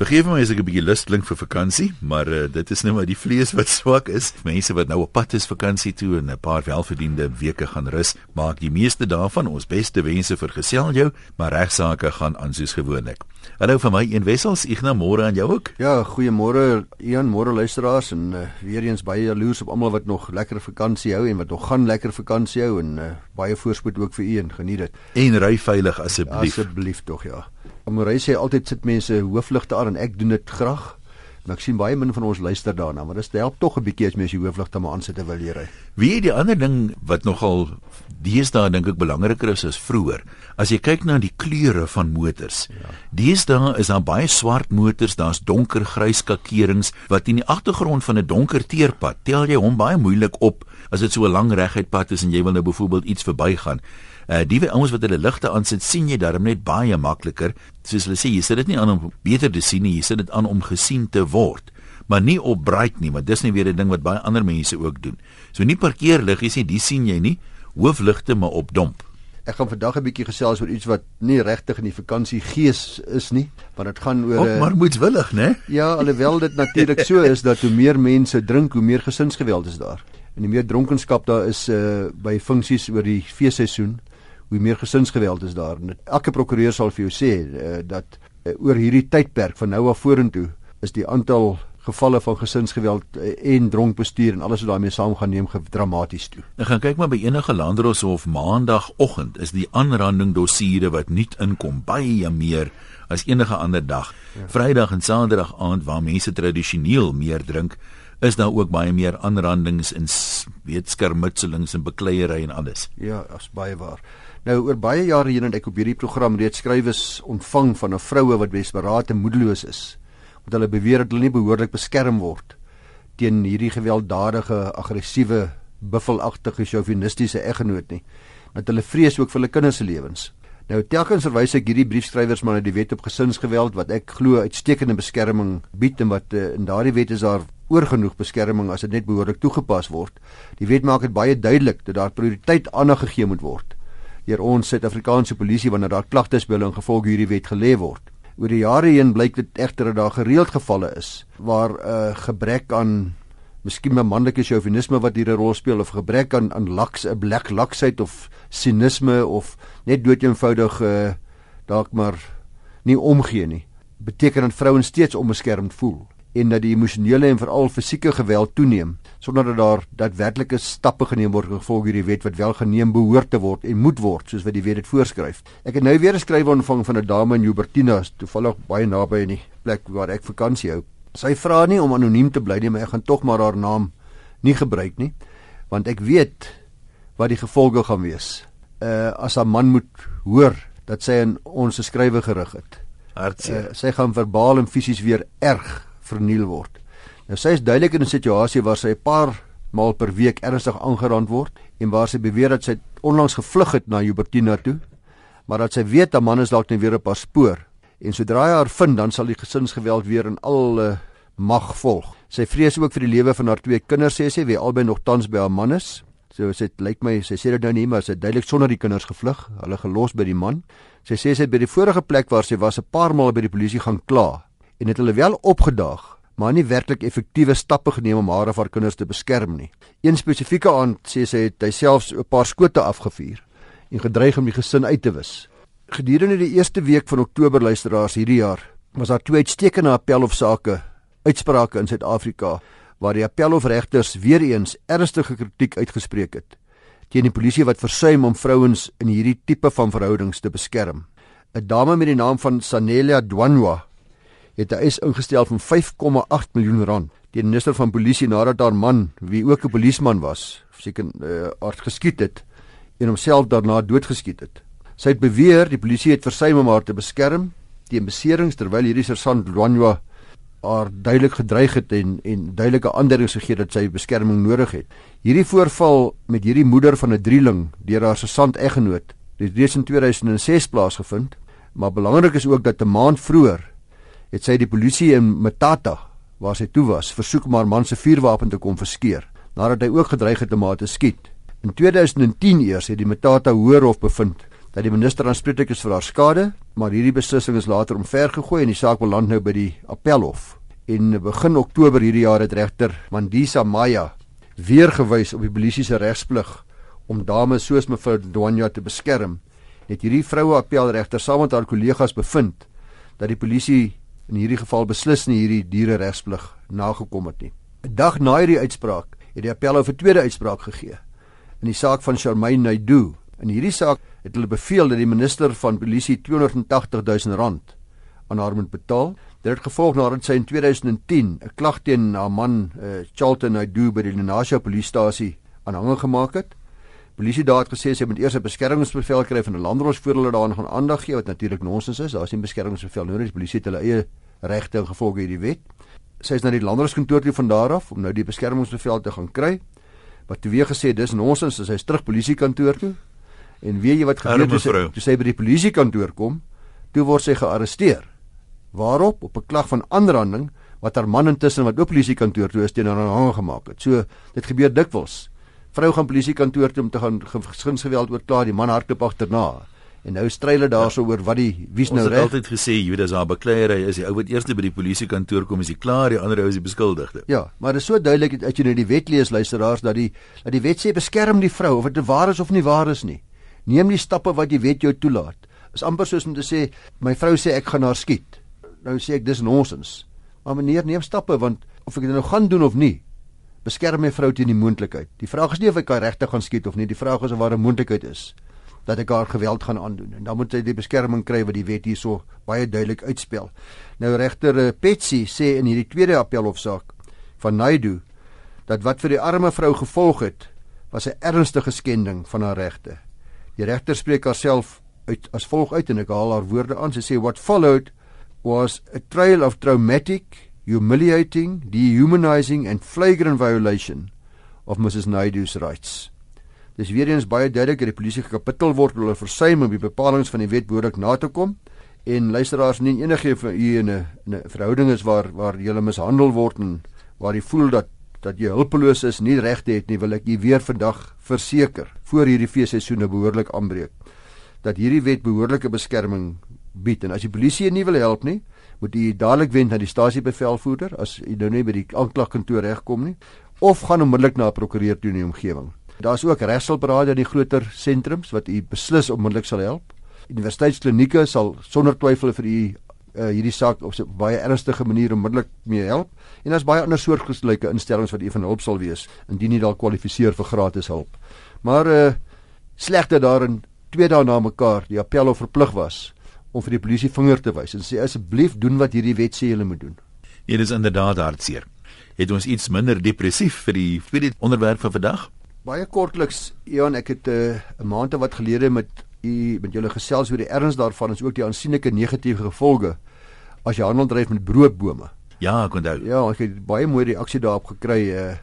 Vergeef my as ek 'n bietjie lus klink vir vakansie, maar uh, dit is nou maar die vlees wat swak is. Mense wat nou op pad is vakansie toe en 'n paar welverdiende weke gaan rus, maak die meeste daarvan ons beste wense vir gesel jou, maar regsaake gaan aan soos gewoonlik. Hallo vir my een wessels, nou môre aan jou ook. Ja, goeiemôre Ian, môre luisteraars en uh, weer eens baie jaloers op almal wat nog lekker vakansie hou en wat nog gaan lekker vakansie hou en uh, baie voorspoed ook vir u en geniet dit. En ry veilig asseblief. Asseblief tog ja. Amorey sê altyd sit mense hoofligte aan en ek doen dit graag. Maar ek sien baie min van ons luister daarna, maar dit help tog 'n bietjie as mens die hoofligte maar aansit terwyl jy ry. Wie die ander ding wat nogal deesdae dink ek belangriker is as vroeër. As jy kyk na die kleure van motors. Ja. Deesdae is daar baie swart motors, daar's donkergrys skakerings wat in die agtergrond van 'n donker teerpad tel jy hom baie moeilik op as dit so 'n lang reguit pad is en jy wil nou byvoorbeeld iets verbygaan. Uh die ouens wat hulle ligte aansit, sien jy daarom net baie makliker. Soos hulle sê, jy sit dit nie aan om beter te sien nie, jy sit dit aan om gesien te word. Maar nie op bright nie, maar dis nie weer 'n ding wat baie ander mense ook doen. So nie parkeerliggies nie, die sien jy nie, hoofligte maar op domp. Ek gaan vandag 'n bietjie gesels oor iets wat nie regtig in die vakansie gees is nie, want dit gaan oor Ook maar moetswillig, né? Ja, alhoewel dit natuurlik so is dat hoe meer mense drink, hoe meer gesinsgeweld is daar. En hoe meer dronkenskap daar is uh, by funksies oor die feesseisoen, hoe meer gesinsgeweld is daar. En elke prokureur sal vir jou sê uh, dat uh, oor hierdie tydperk van nou af vorentoe is die aantal gevalle van gesinsgeweld uh, en dronkbestuur en alles wat daarmee saamgaan neem dramaties toe. Ek gaan kyk maar by enige landdroshof maandagooggend is die aanranding dossiere wat nuut inkom baie meer as enige ander dag. Ja. Vrydag en Saterdag aand waar mense tradisioneel meer drink, is daar ook baie meer aanrandings en weet skermutselings en bekleierery en alles. Ja, as baie waar. Nou oor baie jare heen het ek op hierdie program reeds skrywes ontvang van 'n vroue wat besberaad en moedeloos is omdat hulle beweer dat hulle nie behoorlik beskerm word teen hierdie gewelddadige, aggressiewe, buffelagtige, chauvinistiese eggenoot nie. Dat hulle vrees ook vir hulle kinders se lewens. Nou telkens verwys ek hierdie briefskrywers maar na die wet op gesinsgeweld wat ek glo uitstekende beskerming bied en wat uh, in daardie wet is daar oorgenoeg beskerming as dit net behoorlik toegepas word. Die wet maak dit baie duidelik dat daar prioriteit aandag gegee moet word deur ons Suid-Afrikaanse polisie wanneer daar klagtes by hulle in gevolg hierdie wet gelê word. Oor die jare heen blyk dit egter dat daar gereeld gevalle is waar 'n uh, gebrek aan miskien manlike chauvinisme wat hier 'n rol speel of gebrek aan aan laks 'n black laksheid of sinisme of net doeteenvoudig uh, dalk maar nie omgee nie beteken dat vrouens steeds onbeskermd voel en dat die emosionele en veral fisieke geweld toeneem sonder dat daar daadwerklike stappe geneem word gevolg hierdie wet wat wel geneem behoort te word en moet word soos wat die wet dit voorskryf. Ek het nou weer 'n skryf ontvang van 'n dame in Hubertina, toevallig baie naby in die plek waar ek vakansie hou. Sy vra nie om anoniem te bly nie, maar ek gaan tog maar haar naam nie gebruik nie, want ek weet wat die gevolge gaan wees. Uh as 'n man moet hoor dat sy in ons skrywe gerig het. Hartseer. Uh, sy gaan verbaal en fisies weer erg verniel word. Nou sy is duidelik in 'n situasie waar sy 'n paar maal per week ernstig aangerand word en waar sy beweer dat sy onlangs gevlug het na Hubertina toe, maar dat sy weet 'n man is dalk net weer op haar spoor en sodra hy haar vind, dan sal die gesinsgeweld weer in al mag volg. Sy vrees ook vir die lewe van haar twee kinders sê sy, wie albei nog tans by haar man is. So sê dit lyk my sy sê dit nou nie, maar sy het duidelik sonder die kinders gevlug, hulle gelos by die man. Sy sê sy het by die vorige plek waar sy was 'n paar maal by die polisie gaan kla en het hulle wel opgedaag, maar nie werklik effektiewe stappe geneem om haar of haar kinders te beskerm nie. Een spesifieke aand sê sy het hy selfs 'n paar skote afgevuur en gedreig om die gesin uit te wis. Gedurende die eerste week van Oktober luisteraars hierdie jaar was daar twee uitstekende appelhofsaake uitsprake in Suid-Afrika waar die appelhofregters weer eens ernstige kritiek uitgespreek het teen die polisie wat versuim om vrouens in hierdie tipe van verhoudings te beskerm. 'n Dame met die naam van Sanelia Dwanwa het 'n eis ingestel van 5,8 miljoen rand teen minister van polisie nadat haar man, wie ook 'n polisieman was, seker uh, hard geskiet het en homself daarna doodgeskiet het. Sy het beweer die polisie het versuim om haar te beskerm teen beserings terwyl hierdie sergeant Lwanwa haar duidelik gedreig het en en duidelike aanduidings gegee dat sy beskerming nodig het. Hierdie voorval met hierdie moeder van 'n drieling deur haar sergeant eggenoot het reeds in 2006 plaasgevind, maar belangrik is ook dat 'n maand vroeër het sy die polisie in Matata waar sy toe was versoek om haar man se vuurwapen te konfiskeer nadat hy ook gedreig het om haar te skiet. In 2010 eers het die Matata Hoërhof bevind dat die minister aanspreeklik is vir haar skade, maar hierdie beslissing is later omvergegooi en die saak beland nou by die Appelhof. In begin Oktober hierdie jaar het regter Mandisa Maya weer gewys op die polisie se regsplig om dames soos mevrou Dwanja te beskerm. Het hierdie vroue appelregter saam met haar kollegas bevind dat die polisie in hierdie geval beslis nie hierdie diere regsplig nagekom het nie. 'n Dag na hierdie uitspraak het die appelhof 'n tweede uitspraak gegee in die saak van Charmaine Naidoo In hierdie saak het hulle beveel dat die minister van polisie 280 000 rand aan haar moet betaal. Dit het gevolg nadat sy in 2010 'n klag teen haar man, uh, Charlton Naidoo by die Lenasia polisiestasie aanhange gemaak het. Polisie daar het gesê sy moet eers 'n beskermingsbevel kry van 'n landros voor hulle daaraan gaan aandag gee wat natuurlik nonsens is. Daar is nie beskermingsbevel nodig. Die polisie het hulle eie regte en gevolge hierdie wet. Sy is na die landroskantoor toe van daar af om nou die beskermingsbevel te gaan kry. Wat toe weer gesê dis nonsens, sy is terug polisiekantoor toe En weet jy wat gebeur toe sy, toe sy by die polisiekantoor kom? Toe word sy gearresteer. Waarop op 'n klag van aanranding wat haar man intussen wat ook polisiekantoor toe is teen haar aanhang gemaak het. So dit gebeur dikwels. Vrou gaan polisiekantoor toe om te gaan gesinsgeweld oorkla, die man hardloop agterna. En nou stry hulle daarso ja. oor wat die wie's nou reg. Ons het altyd gesê Judas haar bekleierery is die ou wat eers by die polisiekantoor kom is die klaar, die ander ou is die beskuldigde. Ja, maar dit is so duidelik as jy nou die wet lees luisteraars dat die dat die wet sê beskerm die vrou of dit waar is of nie waar is nie. Neem die stappe wat jy weet jou toelaat. Is amper soos om te sê my vrou sê ek gaan haar skiet. Nou sê ek dis nonsens. Maar meneer neem stappe want of ek dit nou gaan doen of nie, beskerm my vrou teen die moontlikheid. Die vraag is nie of ek haar regtig gaan skiet of nie, die vraag is of daar 'n moontlikheid is dat ek haar geweld gaan aandoen. En dan moet sy die beskerming kry wat die wet hierso baie duidelik uitspel. Nou regter eh, Petsi sê in hierdie tweede appelhofsaak van Naidu dat wat vir die arme vrou gevolg het was 'n ernstige skending van haar regte. Die regter spreek haarself uit as volg uit en ek haal haar woorde aan. Sy sê what followed was a trail of traumatic, humiliating, dehumanizing and flagrant violation of Mrs Naidu's rights. Dis weer eens baie duidelik dat die polisie gekapittel word oor hulle versuim om die bepalinge van die wet behoorlik na te kom en luisteraars nie enige van u in 'n 'n verhouding is waar waar jy mishandel word en waar jy voel dat dat jy hulpeloos is, nie regte het nie, wil ek u weer vandag verseker voor hierdie feesseisoene behoorlik aanbreek dat hierdie wet behoorlike beskerming bied en as die polisie nie wil help nie moet u dadelik wend na die stasiebevelvoerder as u nou nie by die aanklagkantoor regkom nie of gaan onmiddellik na 'n prokureur toe in die omgewing daar's ook regshulpberaad in die groter sentrums wat u beslis onmiddellik sal help. Universiteitsklinieke sal sonder twyfel vir u uh, hierdie saak op 'n baie ernstige manier onmiddellik mee help. En daar's baie ander soortgelyke instellings wat u van hulp sal wees indien u dalk kwalifiseer vir gratis hulp. Maar uh slegte daarin twee dae na mekaar die appelhof verplig was om vir die polisie vinger te wys en sê asseblief doen wat hierdie wet sê julle moet doen. Dit is inderdaad hartseer. Het ons iets minder depressief vir die vir die onderwerp van vandag? Baie kortliks, Ian, ek het 'n uh, maand wat gelede met u met julle gesels oor die erns daarvan is ook die aansienlike negatiewe gevolge as jy handel dryf met broodbome. Ja, ek onthou. Ja, ek het baie mooi reaksie daarop gekry uh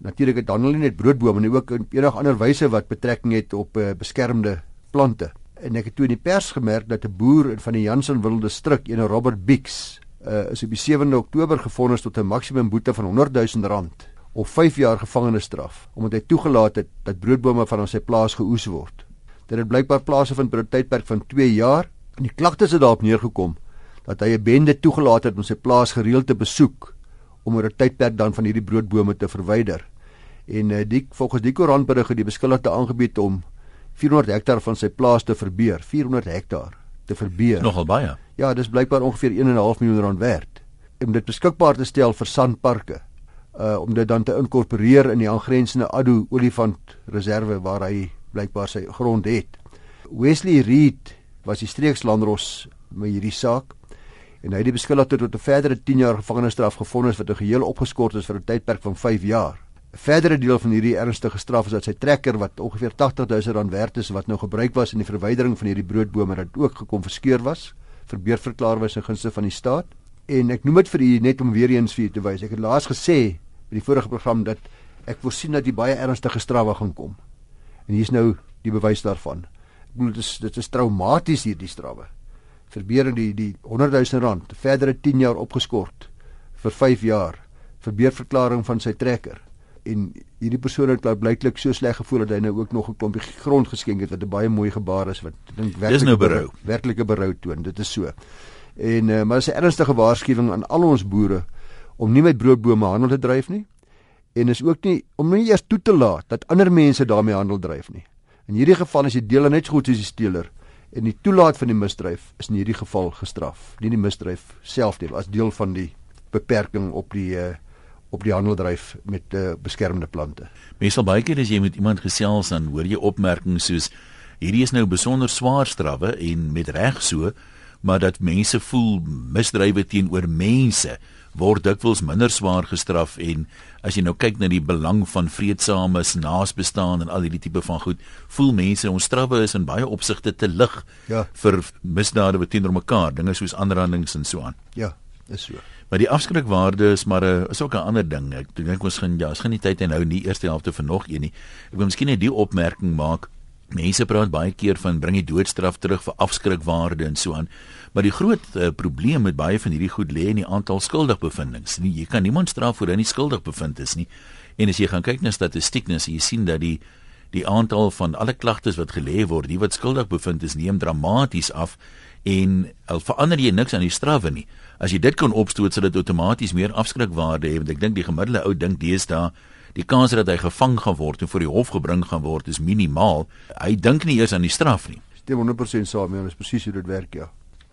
natuurlik het dan hulle net broodbome en ook enige ander wyse wat betrekking het op uh, beskermde plante. En ek het toe in die pers gemerk dat 'n boer van die Jansenwilde distrik, een Robert Bix, uh, is op die 7de Oktober gevonnis tot 'n maksimum boete van 100 000 rand of 5 jaar gevangenisstraf omdat hy toegelaat het dat broodbome van sy plaas geoes word. Dit het blykbaar plase vind binne 'n tydperk van 2 jaar en die klagtes het daarop neergekom dat hy 'n bende toegelaat het om sy plaas gereeld te besoek om oor 'n tydperk dan van hierdie broodbome te verwyder. En uh, die volgens die koerantberig het die beskuldigde aangebied om 400 hektaar van sy plaas te verbeur, 400 hektaar te verbeur. Nogal baie. Ja, dis blykbaar ongeveer 1.5 miljoen rand werd om dit beskikbaar te stel vir sandparke. Uh om dit dan te inkorporeer in die aangrensende Addo olifant reserve waar hy blykbaar sy grond het. Wesley Reed was die streekslandros met hierdie saak en hy het die beskuldigde tot 'n verdere 10 jaar gevangenisstraf gevonnis wat 'n geheel opgeskort is vir 'n tydperk van 5 jaar. Verdere deel van hierdie ernstige straf is dat sy trekker wat ongeveer 80 000 rand werd is wat nou gebruik was in die verwydering van hierdie broodbome wat ook gekonfiskeer was, verbeurverklaar was in gunste van die staat. En ek noem dit vir u net om weer eens vir u te wys. Ek het laas gesê by die vorige program dat ek voorsien dat die baie ernstige strawe gaan kom. En hier is nou die bewys daarvan. Ek bedoel dit is dit is traumaties hierdie strawe verbeur die die 100 000 rand verdere 10 jaar opgeskort vir 5 jaar verbeurverklaring van sy trekker en hierdie persoon het blyklik so sleg gevoel dat hy nou ook nog 'n klompie grond geskenk het wat 'n baie mooi gebaar is wat ek dink werklik nou berou. werklike berou toon. Dit is so. En uh, maar is 'n ernstige waarskuwing aan al ons boere om nie met broodbome handel te dryf nie en is ook nie om nie eers toe te laat dat ander mense daarmee handel dryf nie. In hierdie geval is die deler net so goed soos die steeler en die toelaat van die misdryf is in hierdie geval gestraf. Nie die misdryf self nie, as deel van die beperking op die uh, op die handeldryf met uh, beskermde plante. Meestal baie keer as jy met iemand gesels dan hoor jy opmerkings soos hierdie is nou besonder swaar strawwe en met reg so, maar dat mense voel misdrywe teenoor mense word dikwels minder swaar gestraf en as jy nou kyk na die belang van vreedsame naasbestaan en al hierdie tipe van goed, voel mense ons strawwe is in baie opsigte te lig ja. vir misdade wat teenoor mekaar, dinge soos aanrandings en so aan. Ja, is so. Maar die afskrikwaarde is maar 'n is ook 'n ander ding. Ek dink ons gaan ja, ons gaan nie tyd hê nou in die eerste helfte van nog een nie. Ek wil miskien net die opmerking maak. Mense praat baie keer van bring die doodstraf terug vir afskrikwaarde en so aan. Maar die groot uh, probleem met baie van hierdie goed lê in die aantal skuldigbevindings. Nie, jy kan niemand straf voor hy nie skuldig bevind is nie. En as jy gaan kyk na statistiek, dan sien jy dat die die aantal van alle klagtes wat gelê word, die wat skuldig bevind is, neem dramaties af en al verander jy niks aan die strawwe nie. As jy dit kan opstoot sodat dit outomaties meer afskrikwaarde het, want ek dink die gemiddelde ou dink deesdae die kans dat hy gevang gaan word en voor die hof gebring gaan word is minimaal. Hy dink nie eers aan die straf nie. Stem 100% saam, ja, dis presies hoe dit werk, ja.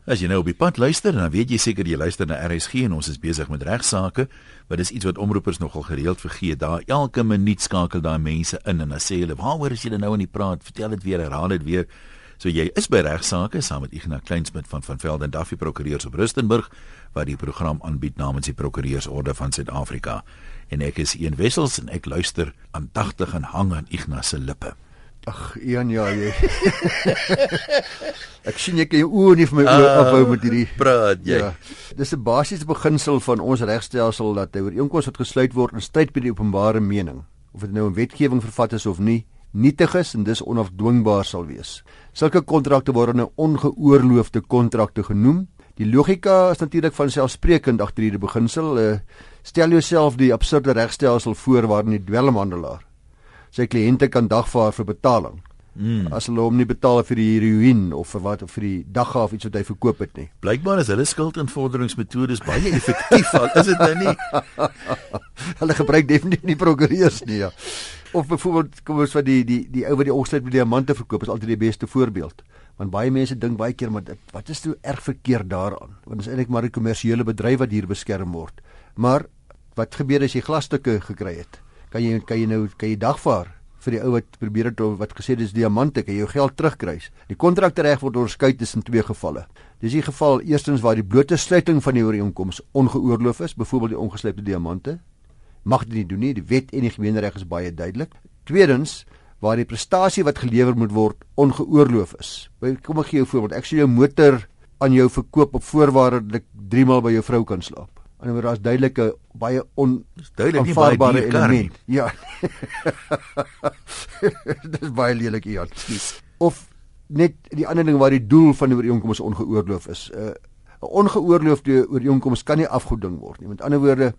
As jy nou op die pad luister, dan weet jy seker jy luister na RSG en ons is besig met regsaake, maar dis iets wat omroepers nogal gereeld vergeet. Daar elke minuut skakel daai mense in en dan sê hulle, "Waaroor is julle nou in die praat? Vertel dit weer, herhaal dit weer." So jy is by regsaake saam met Ignas Kleinsmid van van Velden Duffy Prokureurs op Rustenburg wat die program aanbied namens die Prokureursorde van Suid-Afrika. En ek is Ian Wessels en ek luister aandagtig en hang aan Ignas se lippe. Ag, Ian ja, jy. ek sien jy kan jou oë nie vir my oë uh, afhou met hierdie praat jy. Ja. Dis 'n basiese beginsel van ons regstelsel dat oor inkomste wat gesluit word in stryd met die openbare mening, of dit nou in wetgewing vervat is of nie, nietig is en dis onafdwingbaar sal wees. Sulke kontrakte word nou ongeoorloofde kontrakte genoem. Die logika is natuurlik van selfsprekend agter hierdie beginsel. Uh, stel jouself die absurde regstelsel voor waarin die dwelmhandelaar sy kliënte kan dagvaar vir betaling. Mm. As hulle hom nie betaal vir die heroïne of vir wat of vir die dagga of iets wat hy verkoop het nie. Blykbaar is hulle skuldinvorderingsmetodes baie effektief, is dit nou nie? hulle gebruik definitief nie prokureurs nie. Ja of byvoorbeeld kom ons vat die die die ou wat die oggend met diamante verkoop is altyd die beste voorbeeld. Want baie mense dink baie keer maar wat is toe erg verkeerd daaraan? Want dit is eintlik maar 'n kommersiële bedryf wat hier beskerm word. Maar wat gebeur as jy glasstukke gekry het? Kan jy kan jy nou kan jy dagvaar vir die ou wat probeer het wat gesê dis diamante, kan jy jou geld terugkry. Die kontrakreg word onderskei tussen twee gevalle. Dis die geval eerstens waar die blote sluiting van die ooreenkoms ongeoorloof is, byvoorbeeld die ongeslepte diamante, mag dit nie doen nie. Die wet en die gemeenereg is baie duidelik. Tweedens, waar die prestasie wat gelewer moet word ongeoorloof is. Kom ek gee jou voorbeeld. Ek sê jou motor aan jou verkoop op voorwaarde dat ek 3 maal by jou vrou kan slaap. Anderswoorde daar's duidelike baie on duidelik nie baie baie element. Ja. Dis baie lelik hier. Of net die ander ding waar die doel van die ooreenkoms ongeoorloof is. 'n uh, Ongeoorloofde ooreenkoms kan nie afgedoen word nie. Met ander woorde,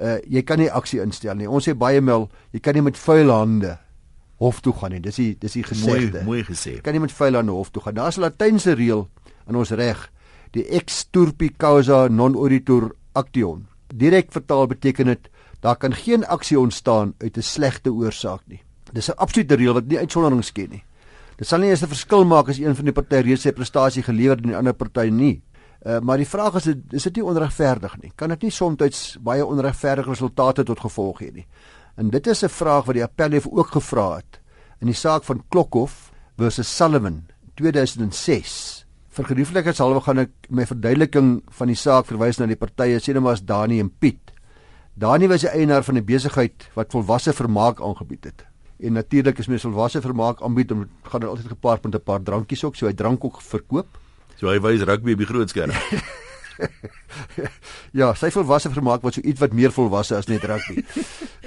uh, jy kan nie aksie instel nie. Ons sê baie mel, jy kan nie met vuil hande hof toe gaan nie. Dis die dis die gesegde. Mooi mooi gesê. Kan met vuil hande hof toe gaan. Daar's 'n latynse reël in ons reg, die ex turpi causa non oritur action. Direk vertaal beteken dit daar kan geen aksie ontstaan uit 'n slegte oorsaak nie. Dis 'n absolute reël wat nie uitsonderings ken nie. Dit sal nie eens 'n verskil maak as een van die partye reeds sy prestasie gelewer het en die ander party nie. Uh, maar die vraag is is dit nie onregverdig nie? Kan dit nie soms baie onregverdige resultate tot gevolg hê nie? En dit is 'n vraag wat die appelhof ook gevra het in die saak van Klokhof versus Sullivan 2006. Vir gerieflikheidshalwe gaan ek my verduideliking van die saak verwys na die partye Sedemas Dani en Piet. Dani was die eienaar van 'n besigheid wat volwasse vermaak aangebied het. En natuurlik is mens volwasse vermaak aanbied om gaan dit altyd gepaard met 'n paar drankies ook, so hy drank ook verkoop. So hy wys rugby op die groot skerm. ja, sy volwasse vermaak wat so iets wat meer volwasse as net rugby.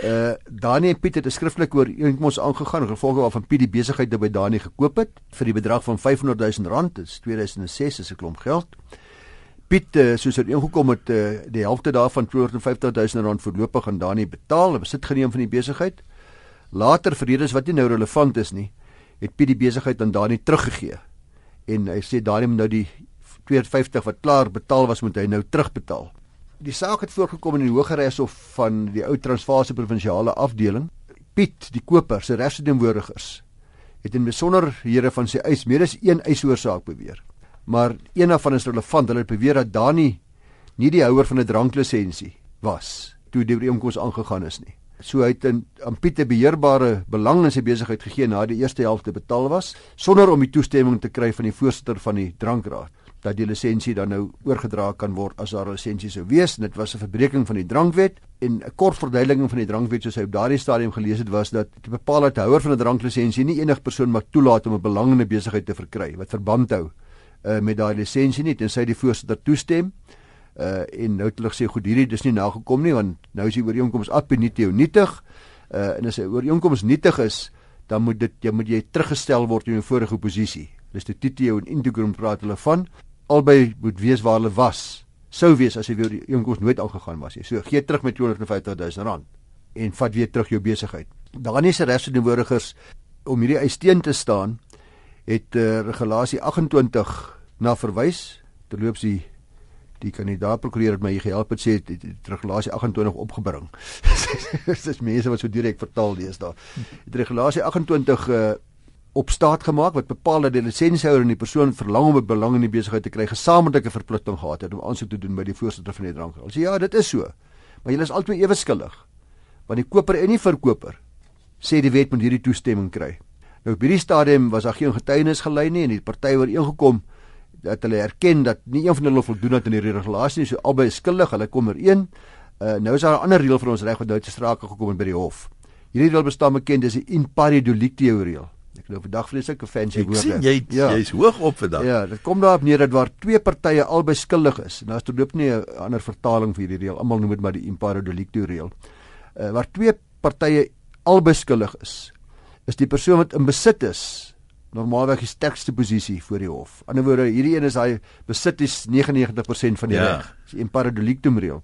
uh Dani en Piet het 'n skriftelike ooreenkoms aangegaan gevolge waarvan Piet die besigheid by Dani gekoop het vir die bedrag van 500 000 rand, dit is 2006 is 'n klomp geld. Piet uh, soos hy ingekom het uh, die helfte daarvan 250 000 rand voorlopig aan Dani betaal, besit geneem van die besigheid. Later vir redes wat nie nou relevant is nie, het Piet die besigheid aan Dani teruggegee. En hy sê Dani moet nou die 250 wat klaar betaal was, moet hy nou terugbetaal. Die saak het voorgekom in die Hooggeregshof van die ou Transvaalse provinsiale afdeling. Piet, die koper se regsverteenwoordigers, het in besonderhede van sy eis meer as een eisoorsaak beweer maar een daarvan is relevant. Hulle het beweer dat Dani nie die houer van 'n dranklisensie was toe die ooreenkoms aangegaan is nie. So hy het aan Piet 'n beheerbare belang in sy besigheid gegee na die eerste helfte betaal was sonder om die toestemming te kry van die voorsitter van die drankraad dat die lisensie dan nou oorgedra kan word as daar 'n lisensie sou wees dit was 'n verbreeking van die drankwet en 'n kort verduideliking van die drankwet soos hy op daardie stadium gelees het was dat die bepaal dat houer van 'n dranklisensie nie enige persoon mag toelaat om 'n belang in 'n besigheid te verkry wat verband hou uh, met daai lisensie nie tensy die voorsitter toestem. Uh en nou het hulle gesê goed hierdie dis nie nagekom nie want nou is die ooreenkoms ad initio nietig. Uh en as 'n ooreenkoms nietig is, dan moet dit jy moet jy teruggestel word in jou vorige posisie. Dis die titio en integrum praat hulle van albei moet wees waar hulle was. Sou wees as jy weer die ooreenkoms nooit aangegaan was nie. So gee terug met 250 000 rand en vat weer terug jou besigheid. Daar is se regsverteenwoordigers om hierdie eis teen te staan het uh, regulasie 28 na verwys terloops die die kandidaat prokureur het my gehelp het sê die, die, die regulasie 28 opgebring. Dis mense wat so direk vertaal lees daar. Die regulasie 28 uh, op staat gemaak wat bepaal dat die lisensiehouer en die persoon verlang om 'n belang in die besigheid te kry gesamentlike verpligting gehad het om aansoek te doen by die voorsitter van die drankraad. Sê ja, dit is so. Maar julle is albei ewe skuldig. Want die koper en die verkoper sê die wet moet hierdie toestemming kry. Nou op hierdie stadium was daar geen getuienis gelei nie en die party ooreengekom dat hulle erken dat nie een van hulle voldoen het aan die regulasie nie, so albei is skuldig, hulle kom ooreen. Uh nou is daar 'n ander reël vir ons reg wat nou te sprake gekom het by die hof. Hierdie reël bestaan bekend as die in pari delictio reël. Ek nou vandag vreeslik 'n fancy woord. Ek sien jy ja. jy's hoog op vandag. Ja, dit kom daarop neer dat waar twee partye albei skuldig is. Nou is dit loop nie 'n ander vertaling vir hierdie reël. Almal noem dit maar die in pari delictio reël. Uh waar twee partye albei skuldig is, is die persoon wat in besit is normaalweg die sterkste posisie voor die hof. In ander woorde, hierdie een is hy besit is 99% van die ja. reg. Dis 'n paradolictum reël.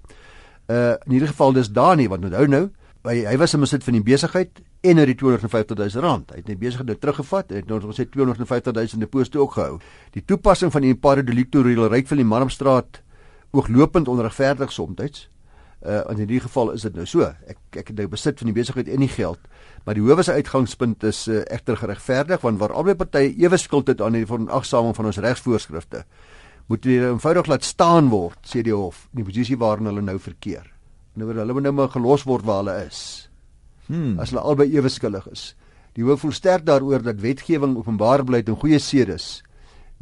Uh in hierdie geval dis Dani wat onthou nou, hy hy was in besit van die besigheid en hy het 250 000 rand. Hy het net besigheid nou teruggevat en het nou gesê 250 000 deposito ook gehou. Die toepassing van die paradolictum reël reik vir die Marmstraat ooglopend onregverdig soms. Uh in hierdie geval is dit nou so. Ek ek het nou besit van die besigheid en die geld. Maar die howe se uitgangspunt is uh, egter geregverdig want waar albei partye ewe skuld het aan die veronagsaming van ons regsvoorskrifte, moet hulle eenvoudig laat staan word, sê die hof, in die posisie waarin hulle nou verkeer. Nou word hulle nou maar gelos word waar hulle is. Hmm. As hulle albei ewe skuldig is. Die hof voel sterk daaroor dat wetgewing openbaar bly en goeie sedes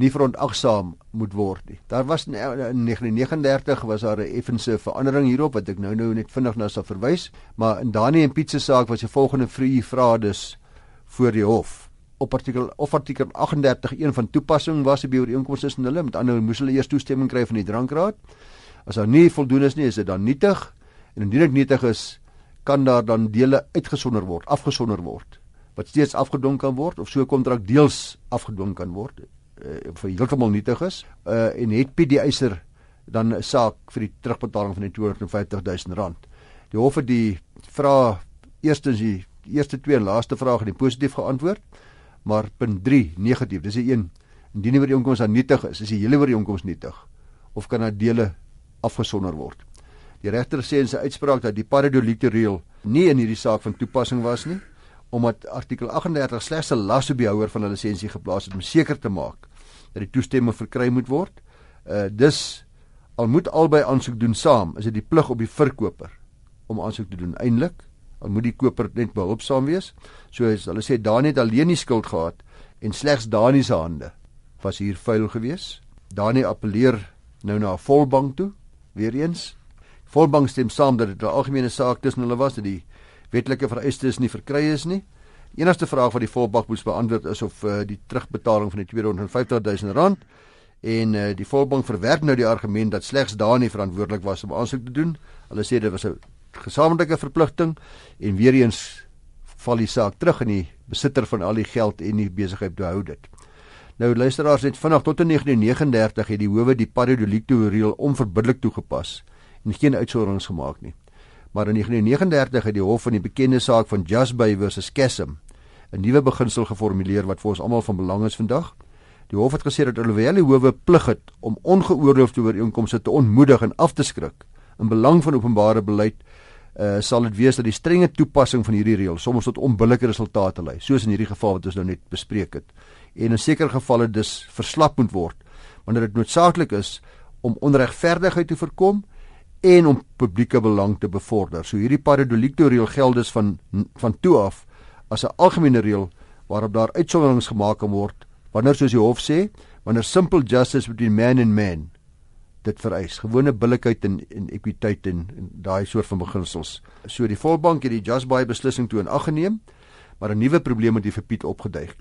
nie verontagsaam moet word nie. Daar was in 1939 was daar 'n effense verandering hierop wat ek nou nou net vinnig na sal verwys, maar in Dani en Piet se saak was die volgende vrye vrae dus voor die hof op artikel of artikel 38 een van toepassing was die ooreenkomste tussen hulle met ander moes hulle eers toestemming kry van die drankraad. As daar nie voldoen is nie, is dit dan nietig en indien dit nietig is, kan daar dan dele uitgesonder word, afgesonder word wat steeds afgedwing kan word of so 'n kontrak deels afgedwing kan word uh, vir heeltemal nietig is uh, en het Piet die eiser dan 'n saak vir die terugbetaling van die 250 000 rand. Die hof het die vra eerstens die eerste twee en laaste vraag in positief geantwoord, maar punt 3 negatief. Dis die een indien die ooreenkoms aan nietig is, is die hele ooreenkoms nietig of kan dit dele afgesonder word. Die regter sê in sy uitspraak dat die paradolikte reël nie in hierdie saak van toepassing was nie omdat artikel 38 slegs 'n las op die houer van 'n lisensie geplaas het om seker te maak dat die toestemming verkry moet word. Uh dus al moet albei aansoek doen saam, is dit die plig op die verkoper om aansoek te doen eintlik. Al moet die koper net behulpsaam wees. So as hulle sê Dani het alleen die skuld gehad en slegs Dani se hande was hier vuil gewees. Dani appeleer nou na 'n volbank toe weer eens. Volbank stem saam dat dit 'n algemene saak tussen hulle was dat die wetlike vereistes nie verkry is nie. Enigste vraag wat die volbak moes beantwoord is of uh, die terugbetaling van die 250 000 rand en uh, die volbank verwerp nou die argument dat slegs Dani verantwoordelik was om aansoek te doen. Hulle sê dit was 'n gesamentlike verpligting en weer eens val die saak terug in die besitter van al die geld en die besigheid behou dit. Nou luisteraars het vanaf tot in 1939 het die howe die paradolikto reël onverbiddelik toegepas en geen uitsonderings gemaak nie. Maar in 1939 het die hof van die bekende saak van Jusby versus Chasm 'n nuwe beginsel geformuleer wat vir ons almal van belang is vandag. Die hof het gesê dat alhoewel die howe plig het om ongeoorloofde ooreenkomste te ontmoedig en af te skrik in belang van openbare beleid, uh, sal dit wees dat die strenge toepassing van hierdie reël soms tot onbillike resultate lei, soos in hierdie geval wat ons nou net bespreek het. En in sekere gevalle dus verslap moet word wanneer dit noodsaaklik is om onregverdigheid te voorkom en om publieke belang te bevorder. So hierdie paradolikto reël geld dus van van toe af as 'n algemene reël waarop daar uitsonderings gemaak kan word wanneer soos die hof sê, wanneer simple justice between man and man dit vereis. Gewone billikheid en en ekwiteit en, en daai soort van beginsels. So die Volksbank het die Just Buy beslissing toe in ag geneem, maar 'n nuwe probleem het hier vir Piet opgeduik.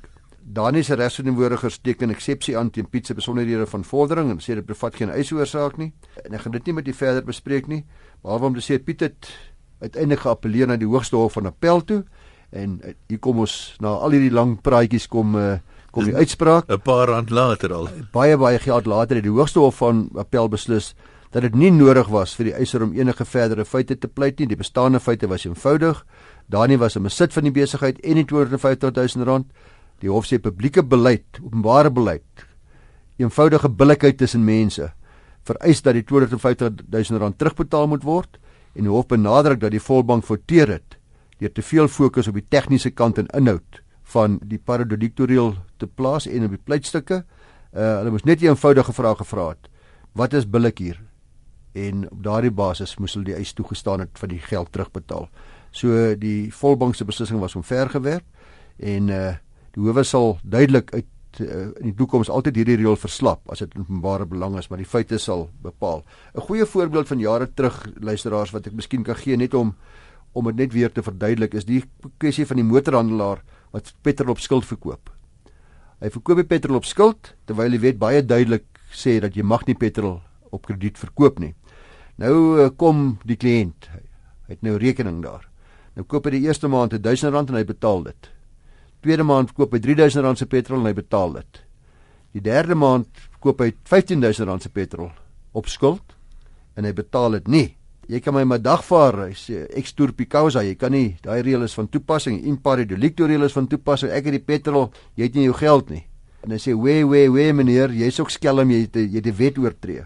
Danie se regsverantwoordigers teken eksepsie aan teen Piet se besonderhede van vordering en sê dit bevat geen eisoorsaak nie. En ek gaan dit nie met u verder bespreek nie, behalwe om te sê Piet het uiteindelik geappeleer na die Hoogste Hof van Appel toe en uh, hier kom ons na al hierdie lang praatjies kom uh, kom die uitspraak 'n paar rand later al. Baie baie geld later het die Hoogste Hof van Appel beslis dat dit nie nodig was vir die eiser om enige verdere feite te pleit nie. Die bestaande feite was eenvoudig. Danie was in besit van die besigheid en die 250 000 rand. Die hof sê publieke beleid, openbare beleid, eenvoudige billikheid tussen mense vereis dat die 250 000 rand terugbetaal moet word en die hof benadruk dat die volbank fouteer het deur te veel fokus op die tegniese kant en inhoud van die paradiktorieel te plaas en op die pleitstukke. Uh hulle moes net 'n eenvoudige vraag gevra het. Wat is billik hier? En op daardie basis moes hulle die eis toegestaan het van die geld terugbetaal. So die volbank se beslissing was omvergewerp en uh die howe sal duidelik uit uh, in die toekoms altyd hierdie reël verslap as dit in openbare belang is, maar die feite sal bepaal. 'n Goeie voorbeeld van jare terug luisteraars wat ek miskien kan gee net om om dit net weer te verduidelik is die kwessie van die motorhandelaar wat petrol op skuld verkoop. Hy verkoop die petrol op skuld terwyl die wet baie duidelik sê dat jy mag nie petrol op krediet verkoop nie. Nou uh, kom die kliënt. Hy het nou rekening daar. Nou koop hy die eerste maand 1000 rand en hy betaal dit tweede maand koop hy R3000 se petrol en hy betaal dit. Die derde maand koop hy R15000 se petrol op skuld en hy betaal dit nie. Jy kan my maar dagvaar, hy sê ek stoor Picausa, jy kan nie, daai reël is van toepassing, impari delicto reël is van toepassing. Ek het die petrol, jy het nie jou geld nie. En hy sê, "Wee, wee, wee meneer, jy's ook skelm, jy het jy het die wet oortree."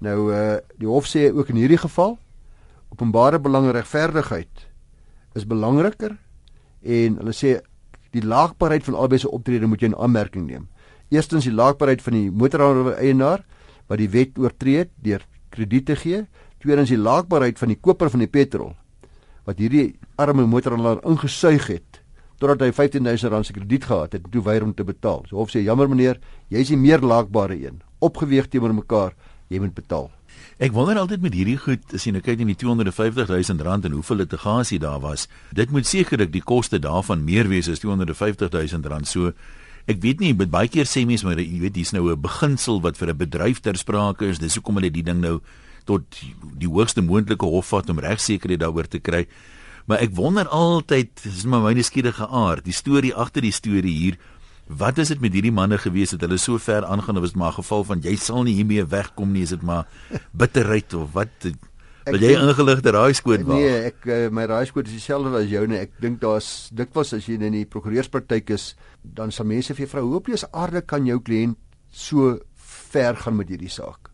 Nou uh die hof sê ook in hierdie geval openbare belang en regverdigheid is belangriker en hulle sê die laagbaarheid van albei se optrede moet jy in aanmerking neem. Eerstens die laagbaarheid van die motorhandelaar wat die wet oortree deur krediet te gee. Tweedens die laagbaarheid van die koper van die petrol wat hierdie arme motorhandelaar ingesuig het totdat hy 15000 rand se krediet gehad het en toe weier om te betaal. So hof sê jammer meneer, jy is die meer laagbare een. Opgeweeg teenoor mekaar, jy moet betaal. Ek wonder altyd met hierdie goed, as jy nou kyk in die 250 000 rand en hoeveel litigasie daar was, dit moet sekerlik die koste daarvan meer wees as 250 000 rand. So ek weet nie, met baie keer sê mense maar jy weet hier's nou 'n beginsel wat vir 'n bedryf ter sprake is. Dis hoekom hulle die ding nou tot die hoogste moontlike hof vat om regsekerheid daaroor te kry. Maar ek wonder altyd, dis my myne skiedige aard, die storie agter die storie hier Wat is dit met hierdie manne gewees het hulle so ver aangaan? Of is dit maar 'n geval van jy sal nie hiermee wegkom nie is dit maar bitterheid of wat? Wil jy ingeligte raaiskoot maak? Nee ek eh, my raaiskoot is dieselfde as joune. Ek dink daar's dikwels as jy in die prokureurspraktyk is dan sal mense vir jou vra hoe op jy's aarde kan jou kliënt so ver gaan met hierdie saak?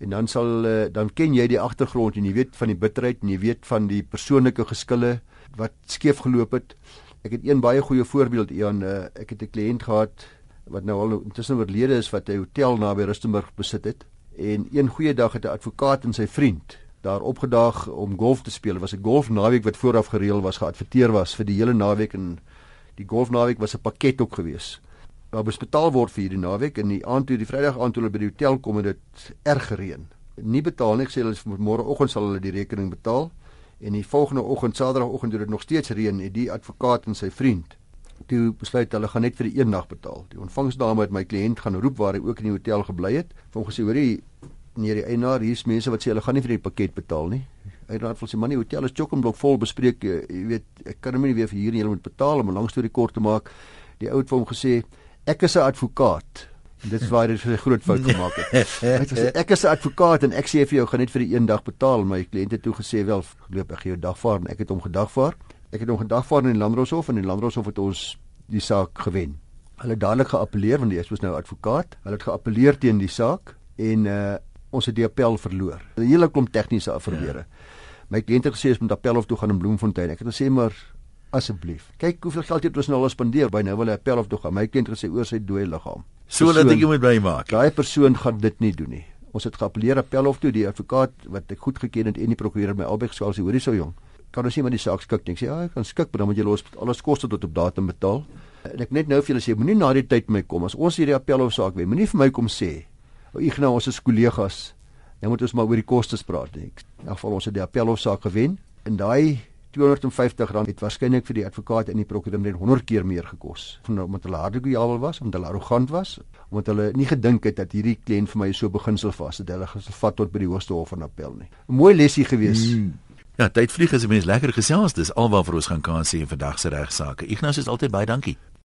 En dan sal eh, dan ken jy die agtergrond en jy weet van die bitterheid en jy weet van die persoonlike geskille wat skeef geloop het Ek het een baie goeie voorbeeld Ian, uh, ek het 'n kliënt gehad wat nou al intussen oorlede is wat 'n hotel naby Rustenburg besit het en een goeie dag het 'n advokaat en sy vriend daar opgedaag om golf te speel. Dit was 'n golfnaweek wat vooraf gereël was, geadverteer was vir die hele naweek en die golfnaweek was 'n pakket ook gewees. Daar moes betaal word vir hierdie naweek en die aand toe die Vrydag aand toe hulle by die hotel kom het dit erg gereën. Nie betaal nie, sê hulle môreoggend sal hulle die rekening betaal en die volgende oggend saterdagoggend toe dit nog steeds reën het die advokaat en sy vriend. Toe besluit hulle gaan net vir die een nag betaal. Die ontvangsdame het my kliënt gaan roep waar hy ook in die hotel gebly het. Vir hom gesê hoorie nee die eienaar hier's mense wat sê hulle gaan nie vir die pakket betaal nie. Hy raad vir sy man die hotel is chockblok vol bespreek jy weet ek kan hom nie weer vir hier en jy moet betaal om 'n lang storie kort te maak. Die ou het vir hom gesê ek is 'n advokaat. Dit is waar hy 'n groot fout gemaak het. Hy het gesê ek is 'n advokaat en ek sê vir jou gaan net vir die een dag betaal, maar my kliënt het toe gesê wel, loop ek gee jou dagvaar en ek het hom gedagvaar. Ek het hom gedagvaar in die Landdroshof en die Landdroshof het ons die saak gewen. Hulle het dadelik geappeleer want die is mos nou advokaat. Hulle het geappeleer teen die saak en uh ons het die appel verloor. 'n Hele klomp tegniese afverweere. Ja. My kliënt het gesê ons moet appel of toe gaan in Bloemfontein. Ek het gesê maar asseblief. Kyk hoeveel geld het ons nou al spandeer by nou wil hy appel of toe gaan. My kliënt het gesê oor sy dooie liggaam. So dat ek moet bymaak. Daai persoon gaan dit nie doen nie. Ons het geappeleer appel of toe die advokaat wat ek goed geken het en die prokureur my albei as hy hoorie sou jong. Kan ons nie maar die saak skik nie. Ek sê ja, ek kan skik, maar dan moet jy los alles koste tot op datum betaal. En ek net nou vir julle sê moenie na die tyd my kom as ons hierdie appel of saak wen. Moenie vir my kom sê. O, ek nou ons is kollegas. Nou moet ons maar oor die kostes praat nie. In elk geval ons het die appel of saak gewen en daai 250 rand het waarskynlik vir die advokaat en die prokureur net 100 keer meer gekos. Omdat hulle hardegojabel was, omdat hulle arrogant was, omdat hulle nie gedink het dat hierdie kliënt vir my so beginsel was dat hulle gevat tot by die hoogste hof van appel nie. 'n Mooi lesie gewees. Mm. Ja, tyd vlieg as 'n mens lekker gesels. Dis alwaar vir ons gaan kan sê in vandag se regsaake. Ignas is altyd baie dankie.